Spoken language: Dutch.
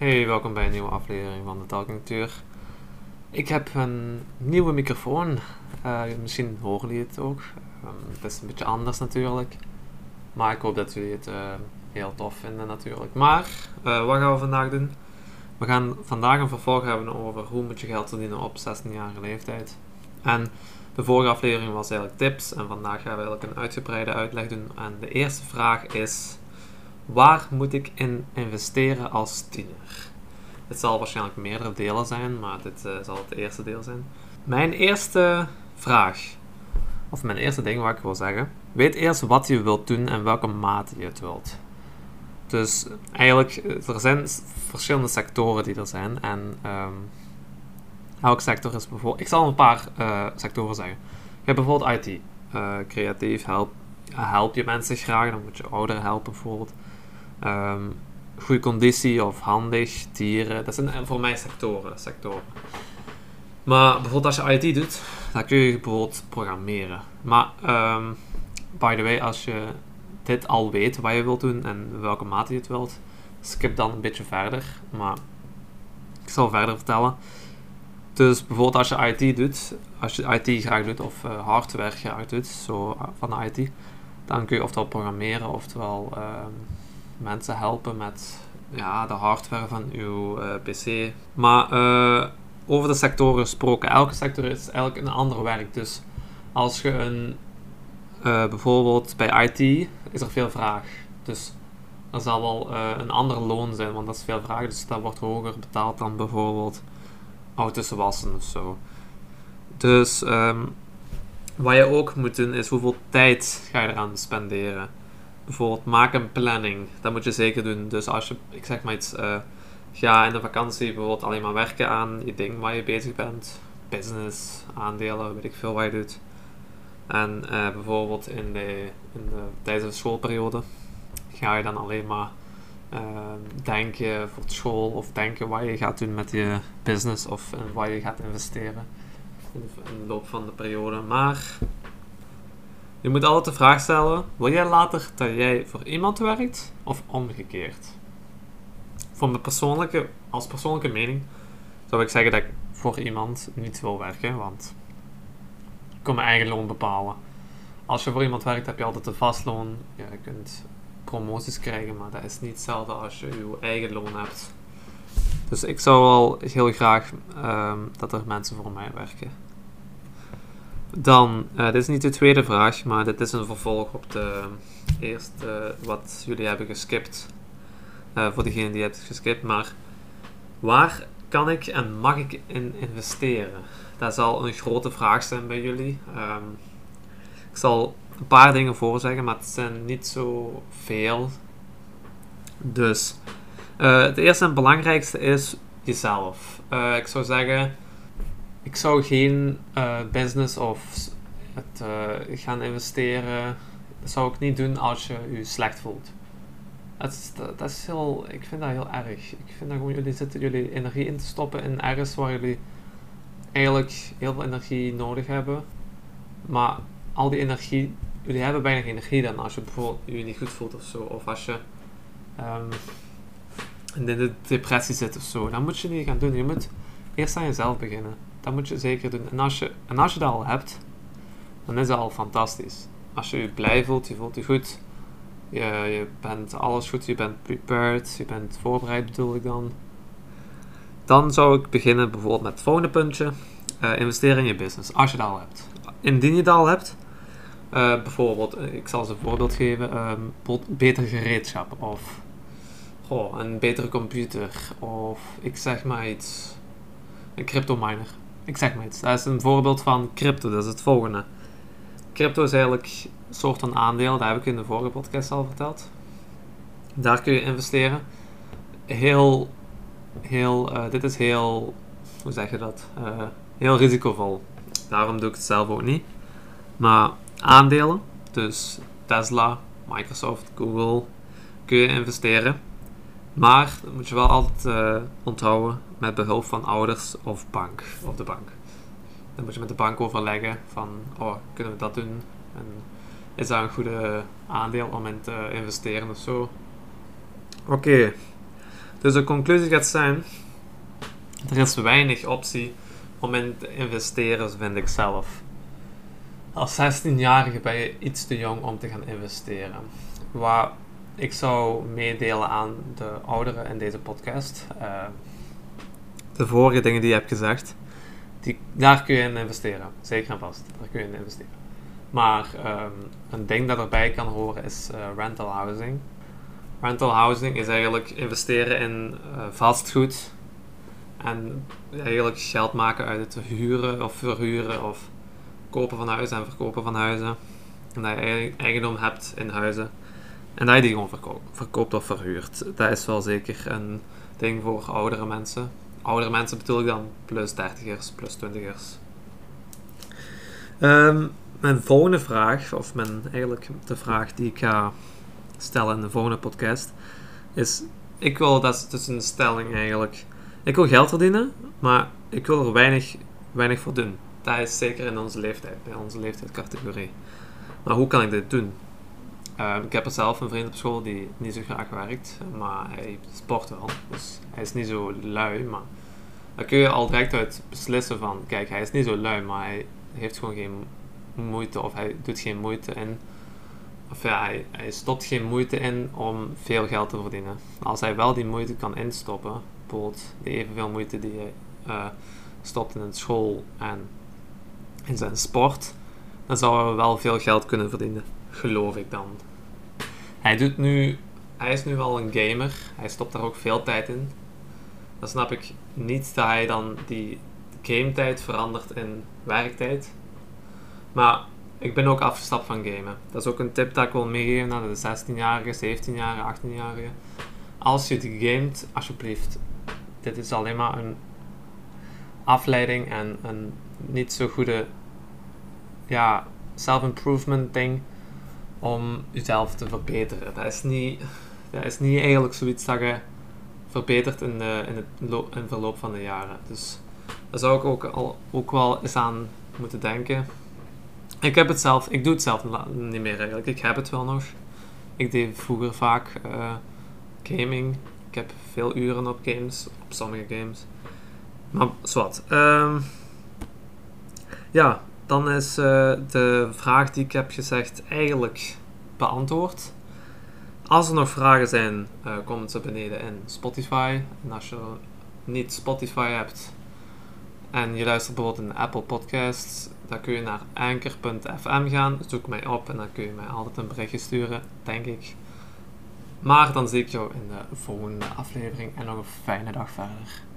Hey, welkom bij een nieuwe aflevering van de Talking Tour. Ik heb een nieuwe microfoon. Uh, misschien horen jullie het ook. Um, het is een beetje anders natuurlijk. Maar ik hoop dat jullie het uh, heel tof vinden natuurlijk. Maar, uh, wat gaan we vandaag doen? We gaan vandaag een vervolg hebben over hoe moet je geld verdienen op 16-jarige leeftijd. En de vorige aflevering was eigenlijk tips. En vandaag gaan we eigenlijk een uitgebreide uitleg doen. En de eerste vraag is Waar moet ik in investeren als tiener? Het zal waarschijnlijk meerdere delen zijn, maar dit uh, zal het eerste deel zijn. Mijn eerste vraag, of mijn eerste ding wat ik wil zeggen. Weet eerst wat je wilt doen en welke mate je het wilt. Dus eigenlijk, er zijn verschillende sectoren die er zijn. En um, elke sector is bijvoorbeeld... Ik zal een paar uh, sectoren zeggen. Je hebt bijvoorbeeld IT. Creatief, help, help je mensen graag. Dan moet je ouderen helpen bijvoorbeeld. Um, goede conditie of handig, dieren. Dat zijn voor mij sectoren. sectoren. Maar bijvoorbeeld als je IT doet, dan kun je bijvoorbeeld programmeren. Maar um, by the way, als je dit al weet wat je wilt doen en welke mate je het wilt, skip dan een beetje verder. Maar ik zal verder vertellen. Dus bijvoorbeeld als je IT doet, als je IT graag doet of uh, hardware graag doet, zo van de IT, dan kun je oftewel programmeren, oftewel um, mensen helpen met ja, de hardware van uw uh, PC. Maar uh, over de sectoren gesproken, elke sector is eigenlijk een ander werk. Dus als je een, uh, bijvoorbeeld bij IT is er veel vraag. Dus er zal wel een ander loon zijn, want dat is veel vraag. Dus dat wordt hoger betaald dan bijvoorbeeld auto's wassen of zo. Dus um, wat je ook moet doen is hoeveel tijd ga je eraan spenderen bijvoorbeeld maak een planning. Dat moet je zeker doen. Dus als je, ik zeg maar iets, uh, ga in de vakantie bijvoorbeeld alleen maar werken aan je ding waar je bezig bent. Business, aandelen, weet ik veel wat je doet. En uh, bijvoorbeeld in de, in de, tijdens de schoolperiode ga je dan alleen maar uh, denken voor school of denken wat je gaat doen met je business of wat je gaat investeren in de, in de loop van de periode. Maar je moet altijd de vraag stellen: wil jij later dat jij voor iemand werkt of omgekeerd? Voor mijn persoonlijke, als persoonlijke mening zou ik zeggen dat ik voor iemand niet wil werken, want ik kan mijn eigen loon bepalen. Als je voor iemand werkt, heb je altijd een vastloon. Ja, je kunt promoties krijgen, maar dat is niet hetzelfde als je je eigen loon hebt. Dus ik zou wel heel graag um, dat er mensen voor mij werken. Dan, uh, dit is niet de tweede vraag, maar dit is een vervolg op de eerste wat jullie hebben geskipt. Uh, voor degene die hebt geskipt. Maar waar kan ik en mag ik in investeren? Dat zal een grote vraag zijn bij jullie. Um, ik zal een paar dingen voorzeggen, maar het zijn niet zo veel. Dus, het eerste en belangrijkste is jezelf. ik zou zeggen ik zou geen uh, business of uh, gaan investeren. Dat zou ik niet doen als je je slecht voelt. Dat is, dat, is heel, ik vind dat heel erg. Ik vind dat gewoon, jullie zitten jullie energie in te stoppen in ergens waar jullie eigenlijk heel veel energie nodig hebben. Maar al die energie, jullie hebben bijna geen energie dan als je bijvoorbeeld je niet goed voelt of zo. Of als je um, in de depressie zit of zo. Dan moet je niet gaan doen. Je moet eerst aan jezelf beginnen. Dat moet je zeker doen. En als je, en als je dat al hebt, dan is dat al fantastisch. Als je je blij voelt, je voelt je goed, je, je bent alles goed, je bent prepared, je bent voorbereid bedoel ik dan. Dan zou ik beginnen bijvoorbeeld met het volgende puntje. Uh, investeren in je business, als je dat al hebt. Indien je dat al hebt, uh, bijvoorbeeld, eh, ik zal ze een voorbeeld geven, um, beter gereedschap of een betere computer of ik zeg maar iets, een crypto miner ik zeg maar iets. Dat is een voorbeeld van crypto, dat is het volgende. Crypto is eigenlijk een soort van aandeel, dat heb ik in de vorige podcast al verteld. Daar kun je investeren. Heel, heel, uh, dit is heel, hoe zeg je dat? Uh, heel risicovol. Daarom doe ik het zelf ook niet. Maar aandelen, dus Tesla, Microsoft, Google, kun je investeren. Maar dat moet je wel altijd uh, onthouden met behulp van ouders of bank of de bank. Dan moet je met de bank overleggen van, oh, kunnen we dat doen? En is dat een goede aandeel om in te investeren of zo? Oké, Dus de conclusie gaat zijn: er is weinig optie om in te investeren, vind ik zelf. Als 16-jarige ben je iets te jong om te gaan investeren. Waar ik zou meedelen aan de ouderen in deze podcast. Uh, de vorige dingen die je hebt gezegd, die, daar kun je in investeren. Zeker en vast, daar kun je in investeren. Maar um, een ding dat erbij kan horen is uh, rental housing. Rental housing is eigenlijk investeren in uh, vastgoed en eigenlijk geld maken uit het huren of verhuren of kopen van huizen en verkopen van huizen. En dat je eigendom hebt in huizen. En dat je die gewoon verkoopt, verkoopt of verhuurt. Dat is wel zeker een ding voor oudere mensen. Oudere mensen bedoel ik dan plus dertigers, plus twintigers. Um, mijn volgende vraag, of mijn, eigenlijk de vraag die ik ga stellen in de volgende podcast, is: ik wil, dat is dus een stelling eigenlijk. Ik wil geld verdienen, maar ik wil er weinig, weinig voor doen. Dat is zeker in onze leeftijd, bij onze leeftijdscategorie. Maar hoe kan ik dit doen? Ehm, ik heb er zelf een vriend op school die niet zo graag werkt, maar hij sport wel. Dus hij is niet zo lui, maar dan kun je al direct uit beslissen van, kijk, hij is niet zo lui, maar hij heeft gewoon geen moeite of hij doet geen moeite in. Of ja, hij, hij stopt geen moeite in om veel geld te verdienen. Als hij wel die moeite kan instoppen, bijvoorbeeld de evenveel moeite die hij uh, stopt in school en in zijn sport, dan zou hij wel veel geld kunnen verdienen, geloof ik dan. Hij doet nu, hij is nu wel een gamer, hij stopt daar ook veel tijd in. Dan snap ik niet dat hij dan die game tijd verandert in werktijd. Maar ik ben ook afgestapt van gamen. Dat is ook een tip dat ik wil meegeven aan de 16-jarigen, 17-jarigen, 18-jarigen. Als je het gamet, alsjeblieft. Dit is alleen maar een afleiding en een niet zo goede ja, self-improvement ding om jezelf te verbeteren. Dat is niet, dat is niet eigenlijk zoiets dat je verbetert in, de, in, het in verloop van de jaren. Dus daar zou ik ook, al, ook wel eens aan moeten denken. Ik heb het zelf, ik doe het zelf niet meer eigenlijk. Ik heb het wel nog. Ik deed vroeger vaak uh, gaming. Ik heb veel uren op games, op sommige games. Maar zwart. Um, ja, dan is uh, de vraag die ik heb gezegd eigenlijk beantwoord. Als er nog vragen zijn, uh, kom ze beneden in Spotify. En als je niet Spotify hebt en je luistert bijvoorbeeld in Apple Podcasts, dan kun je naar anchor.fm gaan, zoek mij op en dan kun je mij altijd een berichtje sturen, denk ik. Maar dan zie ik jou in de volgende aflevering en nog een fijne dag verder.